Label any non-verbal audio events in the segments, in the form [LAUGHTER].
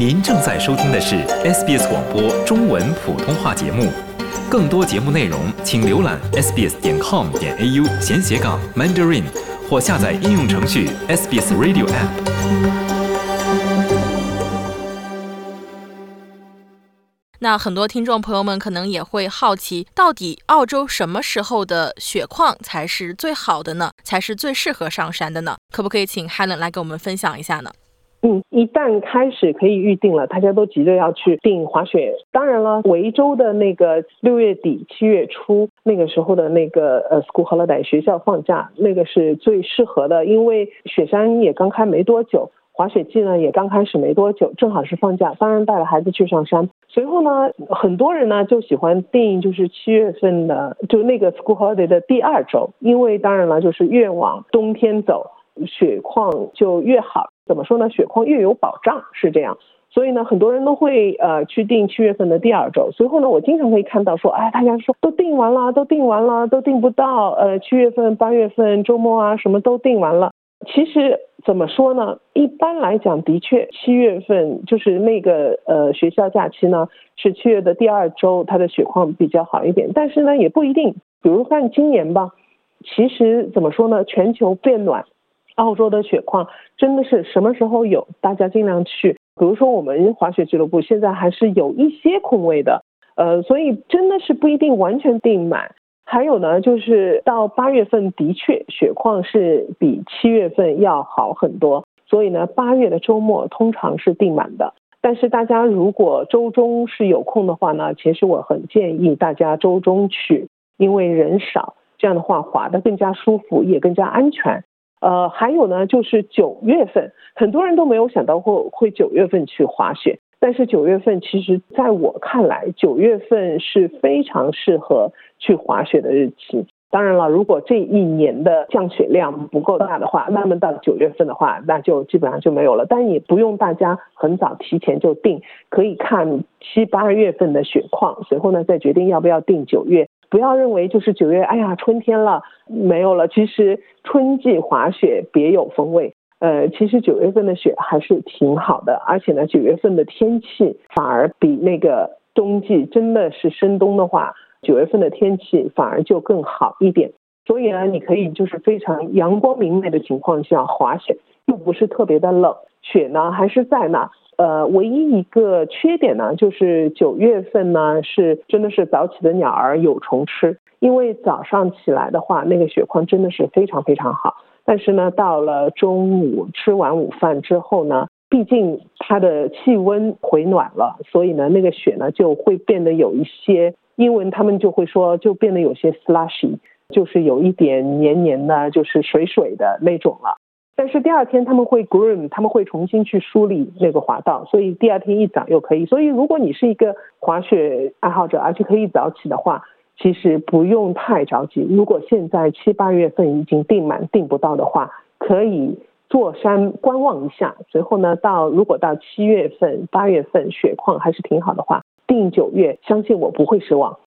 您正在收听的是 SBS 广播中文普通话节目，更多节目内容请浏览 sbs.com 点 au 闲斜杠 mandarin 或下载应用程序 SBS Radio App。那很多听众朋友们可能也会好奇，到底澳洲什么时候的雪况才是最好的呢？才是最适合上山的呢？可不可以请 Helen 来给我们分享一下呢？嗯，一旦开始可以预定了，大家都急着要去订滑雪。当然了，维州的那个六月底七月初那个时候的那个呃 school holiday 学校放假，那个是最适合的，因为雪山也刚开没多久。滑雪季呢也刚开始没多久，正好是放假，当然带了孩子去上山。随后呢，很多人呢就喜欢订就是七月份的，就那个 school holiday 的第二周，因为当然了，就是越往冬天走，雪况就越好。怎么说呢？雪况越有保障是这样。所以呢，很多人都会呃去订七月份的第二周。随后呢，我经常可以看到说，哎，大家说都订完了，都订完了，都订不到。呃，七月份、八月份周末啊，什么都订完了。其实怎么说呢？一般来讲，的确七月份就是那个呃学校假期呢，是七月的第二周，它的雪况比较好一点。但是呢，也不一定。比如看今年吧，其实怎么说呢？全球变暖，澳洲的雪况真的是什么时候有，大家尽量去。比如说我们滑雪俱乐部现在还是有一些空位的，呃，所以真的是不一定完全订满。还有呢，就是到八月份的确雪况是比七月份要好很多，所以呢，八月的周末通常是订满的。但是大家如果周中是有空的话呢，其实我很建议大家周中去，因为人少，这样的话滑得更加舒服，也更加安全。呃，还有呢，就是九月份，很多人都没有想到会会九月份去滑雪。但是九月份，其实在我看来，九月份是非常适合去滑雪的日期。当然了，如果这一年的降雪量不够大的话，那么到九月份的话，那就基本上就没有了。但也不用大家很早提前就定，可以看七八月份的雪况，随后呢再决定要不要定九月。不要认为就是九月，哎呀，春天了，没有了。其实春季滑雪别有风味。呃，其实九月份的雪还是挺好的，而且呢，九月份的天气反而比那个冬季真的是深冬的话，九月份的天气反而就更好一点。所以呢，你可以就是非常阳光明媚的情况下滑雪，又不是特别的冷，雪呢还是在那。呃，唯一一个缺点呢，就是九月份呢是真的是早起的鸟儿有虫吃，因为早上起来的话，那个雪况真的是非常非常好。但是呢，到了中午吃完午饭之后呢，毕竟它的气温回暖了，所以呢，那个雪呢就会变得有一些，英文他们就会说就变得有些 slushy，就是有一点黏黏的，就是水水的那种了。但是第二天他们会 groom，他们会重新去梳理那个滑道，所以第二天一早又可以。所以如果你是一个滑雪爱好者，而且可以早起的话。其实不用太着急。如果现在七八月份已经订满订不到的话，可以坐山观望一下。随后呢，到如果到七月份、八月份雪况还是挺好的话，订九月，相信我不会失望。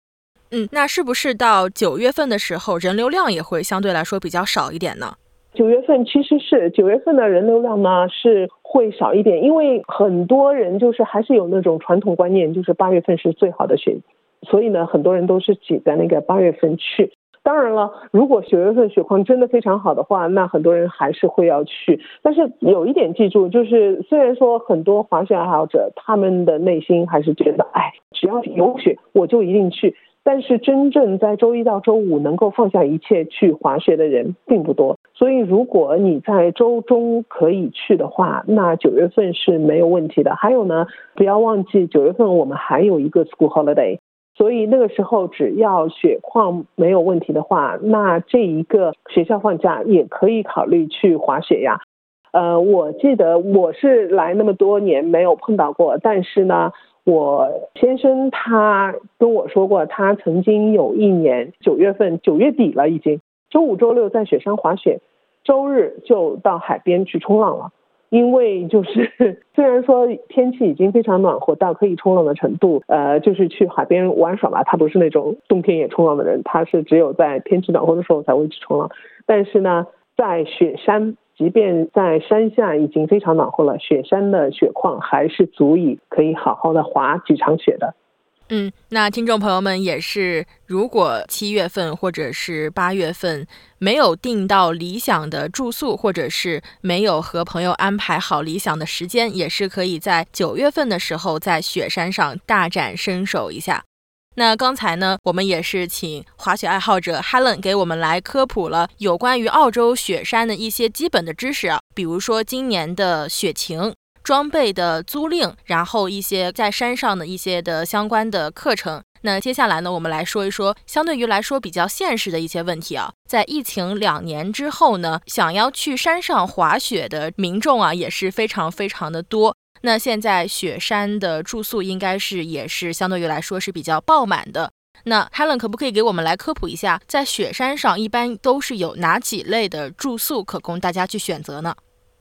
嗯，那是不是到九月份的时候人流量也会相对来说比较少一点呢？九月份其实是九月份的人流量呢是会少一点，因为很多人就是还是有那种传统观念，就是八月份是最好的雪。所以呢，很多人都是挤在那个八月份去。当然了，如果九月份雪况真的非常好的话，那很多人还是会要去。但是有一点记住，就是虽然说很多滑雪爱好者他们的内心还是觉得，哎，只要有雪我就一定去。但是真正在周一到周五能够放下一切去滑雪的人并不多。所以如果你在周中可以去的话，那九月份是没有问题的。还有呢，不要忘记九月份我们还有一个 school holiday。所以那个时候，只要雪况没有问题的话，那这一个学校放假也可以考虑去滑雪呀。呃，我记得我是来那么多年没有碰到过，但是呢，我先生他跟我说过，他曾经有一年九月份九月底了，已经周五周六在雪山滑雪，周日就到海边去冲浪了。因为就是 [LAUGHS] 虽然说天气已经非常暖和到可以冲浪的程度，呃，就是去海边玩耍吧。他不是那种冬天也冲浪的人，他是只有在天气暖和的时候才会去冲浪。但是呢，在雪山，即便在山下已经非常暖和了，雪山的雪况还是足以可以好好的滑几场雪的。嗯，那听众朋友们也是，如果七月份或者是八月份没有订到理想的住宿，或者是没有和朋友安排好理想的时间，也是可以在九月份的时候在雪山上大展身手一下。那刚才呢，我们也是请滑雪爱好者 Helen 给我们来科普了有关于澳洲雪山的一些基本的知识啊，比如说今年的雪情。装备的租赁，然后一些在山上的一些的相关的课程。那接下来呢，我们来说一说相对于来说比较现实的一些问题啊。在疫情两年之后呢，想要去山上滑雪的民众啊也是非常非常的多。那现在雪山的住宿应该是也是相对于来说是比较爆满的。那 Helen 可不可以给我们来科普一下，在雪山上一般都是有哪几类的住宿可供大家去选择呢？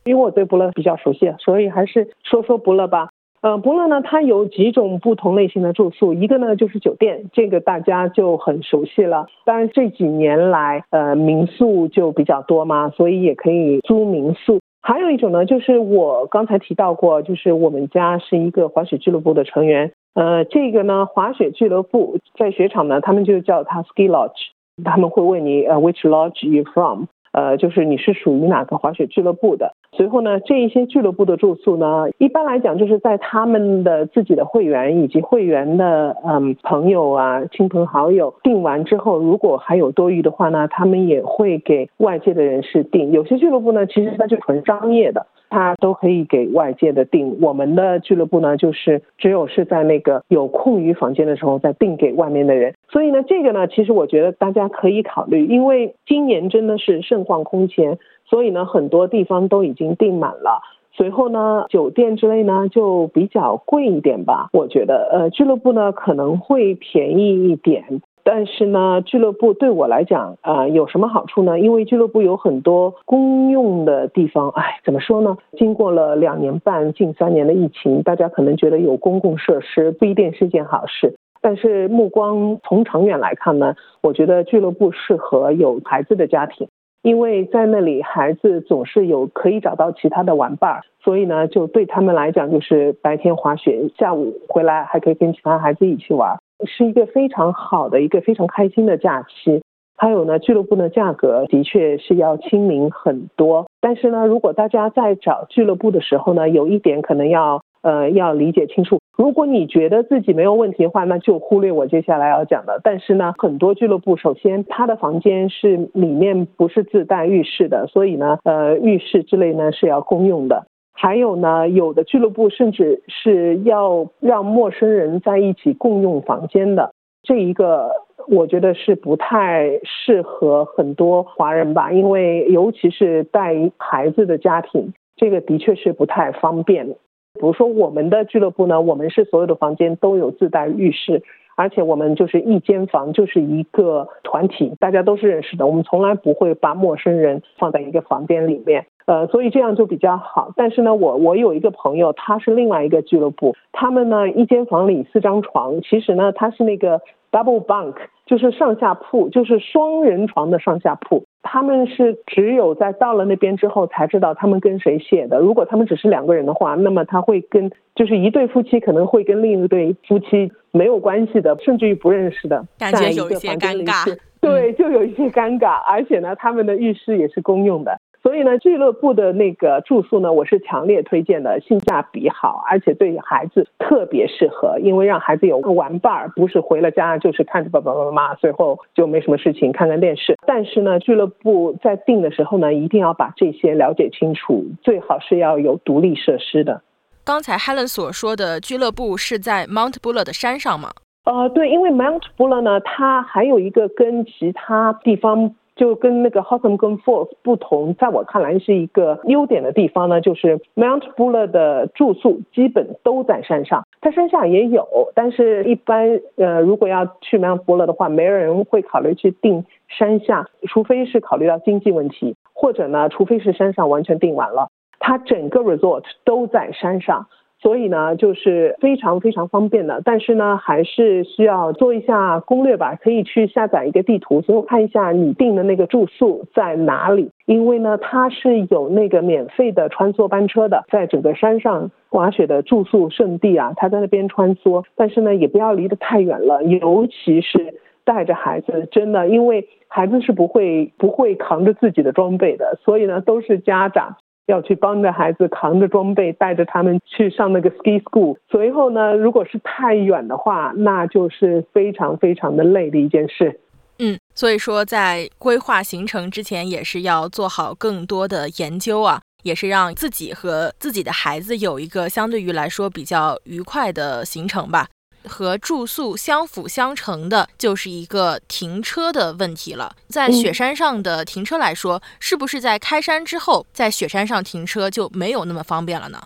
因为我对不乐比较熟悉，所以还是说说不乐吧。呃，不乐呢，它有几种不同类型的住宿，一个呢就是酒店，这个大家就很熟悉了。当然这几年来，呃，民宿就比较多嘛，所以也可以租民宿。还有一种呢，就是我刚才提到过，就是我们家是一个滑雪俱乐部的成员。呃，这个呢，滑雪俱乐部在雪场呢，他们就叫它 ski lodge，他们会问你，呃，which lodge you from？呃，就是你是属于哪个滑雪俱乐部的？随后呢，这一些俱乐部的住宿呢，一般来讲就是在他们的自己的会员以及会员的嗯朋友啊、亲朋好友订完之后，如果还有多余的话呢，他们也会给外界的人士订。有些俱乐部呢，其实它就纯商业的。他都可以给外界的订，我们的俱乐部呢，就是只有是在那个有空余房间的时候再订给外面的人。所以呢，这个呢，其实我觉得大家可以考虑，因为今年真的是盛况空前，所以呢，很多地方都已经订满了。随后呢，酒店之类呢就比较贵一点吧，我觉得，呃，俱乐部呢可能会便宜一点。但是呢，俱乐部对我来讲，啊，有什么好处呢？因为俱乐部有很多公用的地方。哎，怎么说呢？经过了两年半、近三年的疫情，大家可能觉得有公共设施不一定是件好事。但是目光从长远来看呢，我觉得俱乐部适合有孩子的家庭，因为在那里孩子总是有可以找到其他的玩伴儿，所以呢，就对他们来讲，就是白天滑雪，下午回来还可以跟其他孩子一起玩。是一个非常好的一个非常开心的假期，还有呢，俱乐部的价格的确是要亲民很多。但是呢，如果大家在找俱乐部的时候呢，有一点可能要呃要理解清楚。如果你觉得自己没有问题的话，那就忽略我接下来要讲的。但是呢，很多俱乐部首先它的房间是里面不是自带浴室的，所以呢，呃，浴室之类呢是要公用的。还有呢，有的俱乐部甚至是要让陌生人在一起共用房间的，这一个我觉得是不太适合很多华人吧，因为尤其是带孩子的家庭，这个的确是不太方便。比如说我们的俱乐部呢，我们是所有的房间都有自带浴室。而且我们就是一间房，就是一个团体，大家都是认识的。我们从来不会把陌生人放在一个房间里面，呃，所以这样就比较好。但是呢，我我有一个朋友，他是另外一个俱乐部，他们呢一间房里四张床，其实呢他是那个 double bunk，就是上下铺，就是双人床的上下铺。他们是只有在到了那边之后才知道他们跟谁写的。如果他们只是两个人的话，那么他会跟就是一对夫妻可能会跟另一对夫妻没有关系的，甚至于不认识的，感觉有一些尴尬。[LAUGHS] 对，就有一些尴尬。而且呢，他们的浴室也是公用的。所以呢，俱乐部的那个住宿呢，我是强烈推荐的，性价比好，而且对孩子特别适合，因为让孩子有个玩伴儿，不是回了家就是看着爸爸妈妈，最后就没什么事情，看看电视。但是呢，俱乐部在订的时候呢，一定要把这些了解清楚，最好是要有独立设施的。刚才 Helen 所说的俱乐部是在 Mount Buller 的山上吗？呃，对，因为 Mount Buller 呢，它还有一个跟其他地方。就跟那个 h o t t o n 跟 Falls 不同，在我看来是一个优点的地方呢，就是 Mount Buller 的住宿基本都在山上，它山下也有，但是一般呃如果要去 Mount Buller 的话，没人会考虑去订山下，除非是考虑到经济问题，或者呢，除非是山上完全订完了，它整个 resort 都在山上。所以呢，就是非常非常方便的。但是呢，还是需要做一下攻略吧。可以去下载一个地图，最后看一下你订的那个住宿在哪里。因为呢，它是有那个免费的穿梭班车的，在整个山上滑雪的住宿圣地啊，它在那边穿梭。但是呢，也不要离得太远了，尤其是带着孩子，真的，因为孩子是不会不会扛着自己的装备的，所以呢，都是家长。要去帮着孩子扛着装备，带着他们去上那个 ski school。随后呢，如果是太远的话，那就是非常非常的累的一件事。嗯，所以说在规划行程之前，也是要做好更多的研究啊，也是让自己和自己的孩子有一个相对于来说比较愉快的行程吧。和住宿相辅相成的，就是一个停车的问题了。在雪山上的停车来说，是不是在开山之后，在雪山上停车就没有那么方便了呢？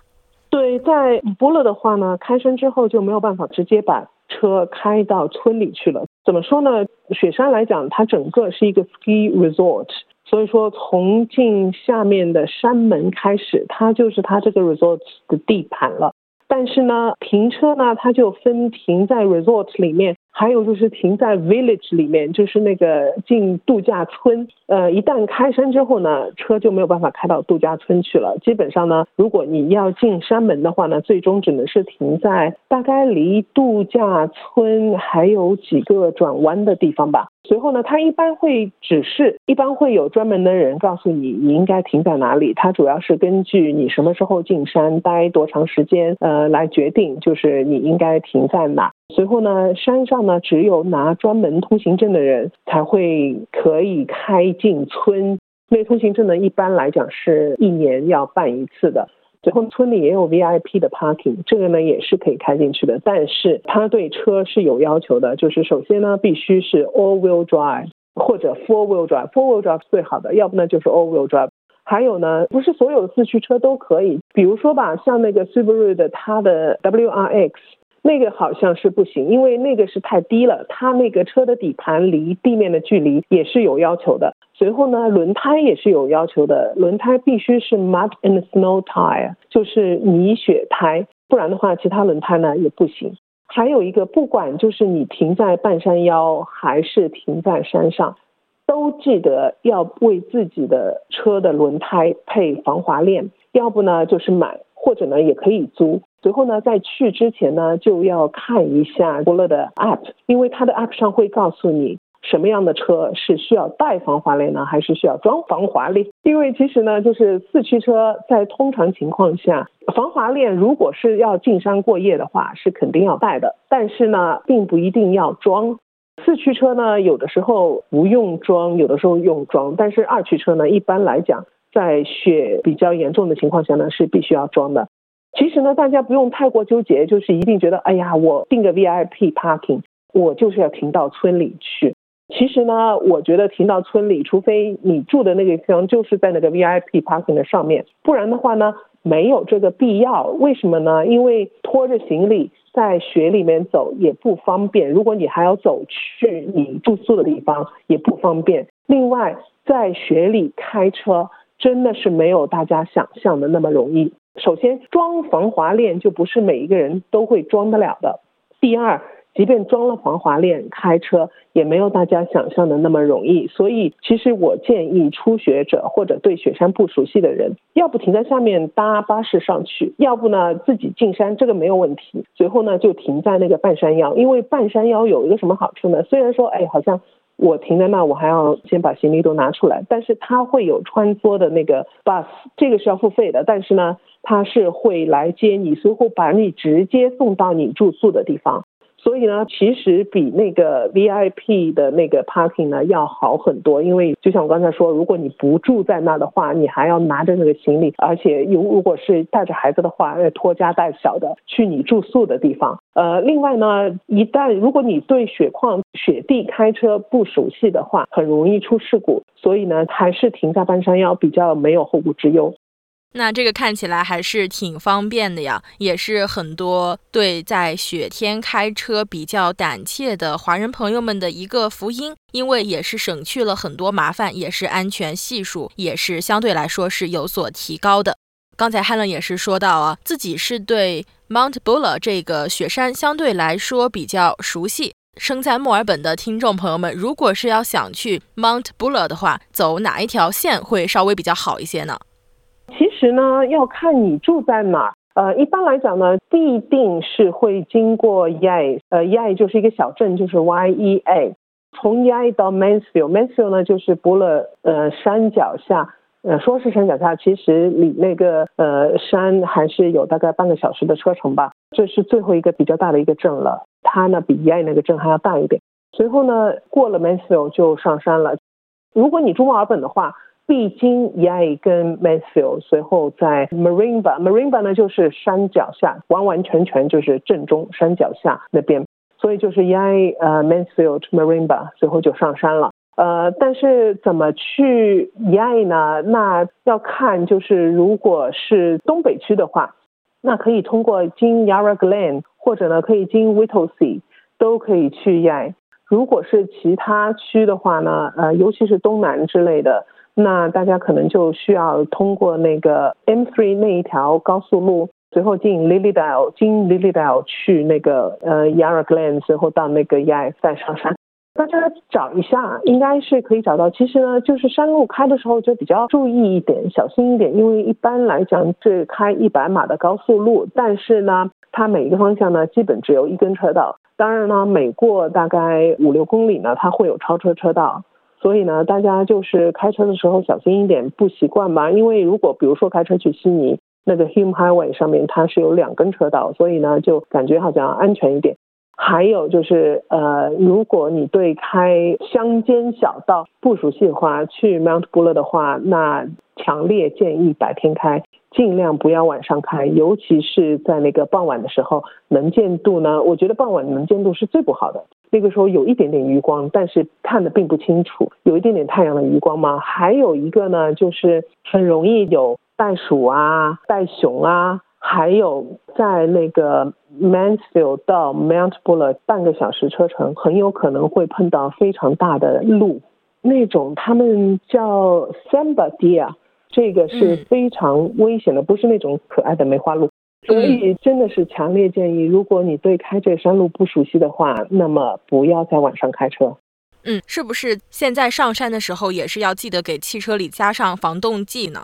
对，在波勒的话呢，开山之后就没有办法直接把车开到村里去了。怎么说呢？雪山来讲，它整个是一个 ski resort，所以说从进下面的山门开始，它就是它这个 resort 的地盘了。但是呢，停车呢，它就分停在 resort 里面。还有就是停在 village 里面，就是那个进度假村。呃，一旦开山之后呢，车就没有办法开到度假村去了。基本上呢，如果你要进山门的话呢，最终只能是停在大概离度假村还有几个转弯的地方吧。随后呢，他一般会指示，一般会有专门的人告诉你你应该停在哪里。它主要是根据你什么时候进山，待多长时间，呃，来决定就是你应该停在哪。随后呢，山上呢只有拿专门通行证的人才会可以开进村。那通行证呢，一般来讲是一年要办一次的。最后村里也有 VIP 的 parking，这个呢也是可以开进去的。但是它对车是有要求的，就是首先呢必须是 all wheel drive 或者 four wheel drive，four wheel drive 最好的，要不呢就是 all wheel drive。还有呢，不是所有四驱车都可以，比如说吧，像那个 Subaru 的它的 WRX。那个好像是不行，因为那个是太低了，它那个车的底盘离地面的距离也是有要求的。随后呢，轮胎也是有要求的，轮胎必须是 mud and snow tire，就是泥雪胎，不然的话，其他轮胎呢也不行。还有一个，不管就是你停在半山腰还是停在山上，都记得要为自己的车的轮胎配防滑链，要不呢就是买，或者呢也可以租。随后呢，在去之前呢，就要看一下伯乐的 App，因为它的 App 上会告诉你什么样的车是需要带防滑链呢，还是需要装防滑链。因为其实呢，就是四驱车在通常情况下，防滑链如果是要进山过夜的话，是肯定要带的。但是呢，并不一定要装。四驱车呢，有的时候不用装，有的时候用装。但是二驱车呢，一般来讲，在雪比较严重的情况下呢，是必须要装的。其实呢，大家不用太过纠结，就是一定觉得，哎呀，我订个 VIP parking，我就是要停到村里去。其实呢，我觉得停到村里，除非你住的那个地方就是在那个 VIP parking 的上面，不然的话呢，没有这个必要。为什么呢？因为拖着行李在雪里面走也不方便，如果你还要走去你住宿的地方也不方便。另外，在雪里开车真的是没有大家想象的那么容易。首先，装防滑链就不是每一个人都会装得了的。第二，即便装了防滑链，开车也没有大家想象的那么容易。所以，其实我建议初学者或者对雪山不熟悉的人，要不停在下面搭巴士上去，要不呢自己进山，这个没有问题。随后呢就停在那个半山腰，因为半山腰有一个什么好处呢？虽然说，哎，好像。我停在那，我还要先把行李都拿出来。但是它会有穿梭的那个 bus，这个是要付费的。但是呢，它是会来接你，随后把你直接送到你住宿的地方。所以呢，其实比那个 VIP 的那个 parking 呢要好很多，因为就像我刚才说，如果你不住在那的话，你还要拿着那个行李，而且有如果是带着孩子的话，要拖家带小的去你住宿的地方。呃，另外呢，一旦如果你对雪况、雪地开车不熟悉的话，很容易出事故，所以呢，还是停在半山腰比较没有后顾之忧。那这个看起来还是挺方便的呀，也是很多对在雪天开车比较胆怯的华人朋友们的一个福音，因为也是省去了很多麻烦，也是安全系数也是相对来说是有所提高的。刚才汉伦也是说到啊，自己是对 Mount Buller 这个雪山相对来说比较熟悉。生在墨尔本的听众朋友们，如果是要想去 Mount Buller 的话，走哪一条线会稍微比较好一些呢？其实呢，要看你住在哪。呃，一般来讲呢，必定是会经过 Yea，呃，Yea 就是一个小镇，就是 Y E A。从 Yea 到 Mansfield，Mansfield 呢就是布勒呃山脚下，呃说是山脚下，其实离那个呃山还是有大概半个小时的车程吧。这是最后一个比较大的一个镇了，它呢比 Yea 那个镇还要大一点。随后呢，过了 Mansfield 就上山了。如果你住墨尔本的话。必经 Yea 跟 Mansfield，随后在 Marimba，Marimba 呢就是山脚下，完完全全就是正中山脚下那边，所以就是 Yea 呃 Mansfield Marimba，随后就上山了。呃，但是怎么去 Yea 呢？那要看就是如果是东北区的话，那可以通过经 Yarra Glen，或者呢可以经 w i t t l e s e a 都可以去 Yea。如果是其他区的话呢，呃，尤其是东南之类的。那大家可能就需要通过那个 M3 那一条高速路，随后进 Lilydale，经 Lilydale 去那个呃 Yarra Glen，随后到那个 Yea 再上山。大家找一下，应该是可以找到。其实呢，就是山路开的时候就比较注意一点，小心一点，因为一般来讲是开一百码的高速路，但是呢，它每一个方向呢基本只有一根车道。当然呢，每过大概五六公里呢，它会有超车车道。所以呢，大家就是开车的时候小心一点，不习惯吧？因为如果比如说开车去悉尼那个 Hume Highway 上面，它是有两根车道，所以呢就感觉好像安全一点。还有就是，呃，如果你对开乡间小道不熟悉的话，去 Mount Buller 的话，那强烈建议白天开，尽量不要晚上开，尤其是在那个傍晚的时候，能见度呢，我觉得傍晚能见度是最不好的。那个时候有一点点余光，但是看的并不清楚，有一点点太阳的余光嘛？还有一个呢，就是很容易有袋鼠啊、袋熊啊，还有在那个 Mansfield 到 Mount Buller 半个小时车程，很有可能会碰到非常大的鹿，那种他们叫 Samba Deer，这个是非常危险的，不是那种可爱的梅花鹿。所以真的是强烈建议，如果你对开这山路不熟悉的话，那么不要在晚上开车。嗯，是不是现在上山的时候也是要记得给汽车里加上防冻剂呢？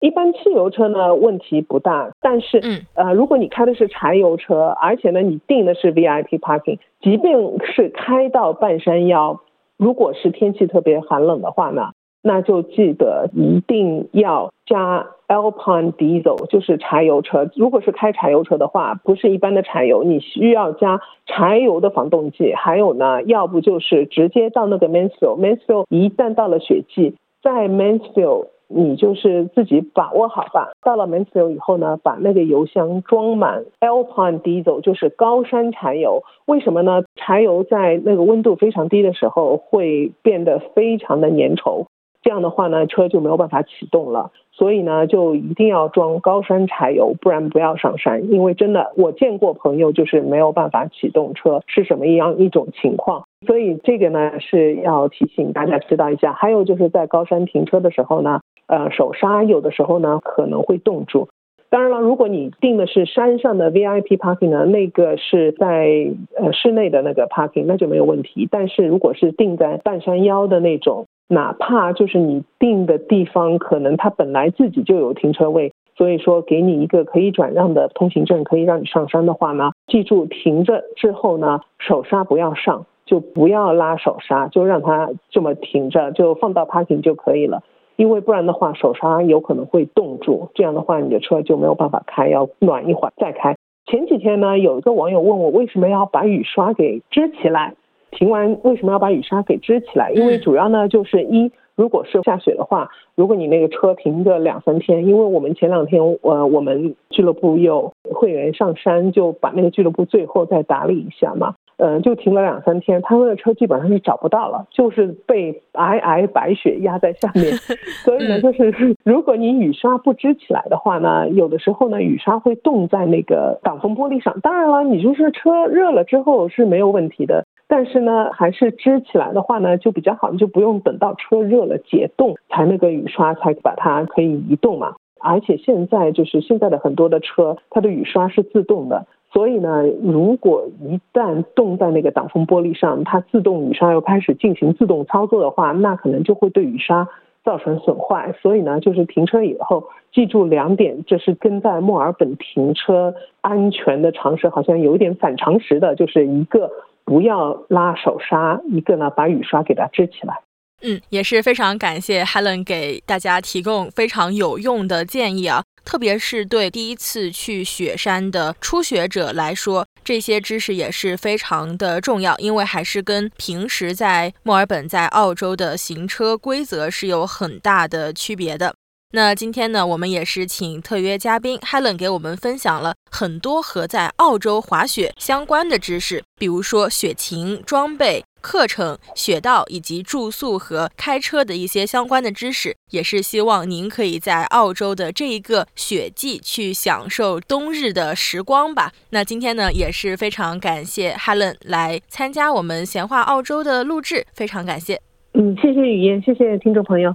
一般汽油车呢问题不大，但是嗯呃，如果你开的是柴油车，而且呢你定的是 VIP parking，即便是开到半山腰，如果是天气特别寒冷的话呢？那就记得一定要加 Alpine Diesel，就是柴油车。如果是开柴油车的话，不是一般的柴油，你需要加柴油的防冻剂。还有呢，要不就是直接到那个 Mansfield，Mansfield 一旦到了雪季，在 Mansfield 你就是自己把握好吧。到了 Mansfield 以后呢，把那个油箱装满 Alpine Diesel，就是高山柴油。为什么呢？柴油在那个温度非常低的时候会变得非常的粘稠。这样的话呢，车就没有办法启动了。所以呢，就一定要装高山柴油，不然不要上山。因为真的，我见过朋友就是没有办法启动车，是什么一样一种情况？所以这个呢是要提醒大家知道一下。还有就是在高山停车的时候呢，呃，手刹有的时候呢可能会冻住。当然了，如果你订的是山上的 VIP parking 呢，那个是在呃室内的那个 parking，那就没有问题。但是如果是订在半山腰的那种，哪怕就是你定的地方，可能它本来自己就有停车位，所以说给你一个可以转让的通行证，可以让你上山的话呢，记住停着之后呢，手刹不要上，就不要拉手刹，就让它这么停着，就放到 parking 就可以了。因为不然的话，手刹有可能会冻住，这样的话你的车就没有办法开，要暖一会儿再开。前几天呢，有一个网友问我为什么要把雨刷给支起来。停完为什么要把雨刷给支起来？因为主要呢就是一，如果是下雪的话，如果你那个车停个两三天，因为我们前两天呃我们俱乐部有会员上山，就把那个俱乐部最后再打理一下嘛。嗯，就停了两三天，他们的车基本上是找不到了，就是被皑皑白雪压在下面。[LAUGHS] 所以呢，就是如果你雨刷不支起来的话呢，有的时候呢，雨刷会冻在那个挡风玻璃上。当然了，你就是车热了之后是没有问题的，但是呢，还是支起来的话呢就比较好，你就不用等到车热了解冻才那个雨刷才把它可以移动嘛。而且现在就是现在的很多的车，它的雨刷是自动的。所以呢，如果一旦冻在那个挡风玻璃上，它自动雨刷又开始进行自动操作的话，那可能就会对雨刷造成损坏。所以呢，就是停车以后记住两点，这是跟在墨尔本停车安全的常识好像有点反常识的，就是一个不要拉手刹，一个呢把雨刷给它支起来。嗯，也是非常感谢 Helen 给大家提供非常有用的建议啊，特别是对第一次去雪山的初学者来说，这些知识也是非常的重要，因为还是跟平时在墨尔本、在澳洲的行车规则是有很大的区别的。那今天呢，我们也是请特约嘉宾 Helen 给我们分享了很多和在澳洲滑雪相关的知识，比如说雪情装备。课程、雪道以及住宿和开车的一些相关的知识，也是希望您可以在澳洲的这一个雪季去享受冬日的时光吧。那今天呢，也是非常感谢 Helen 来参加我们闲话澳洲的录制，非常感谢。嗯，谢谢雨嫣，谢谢听众朋友。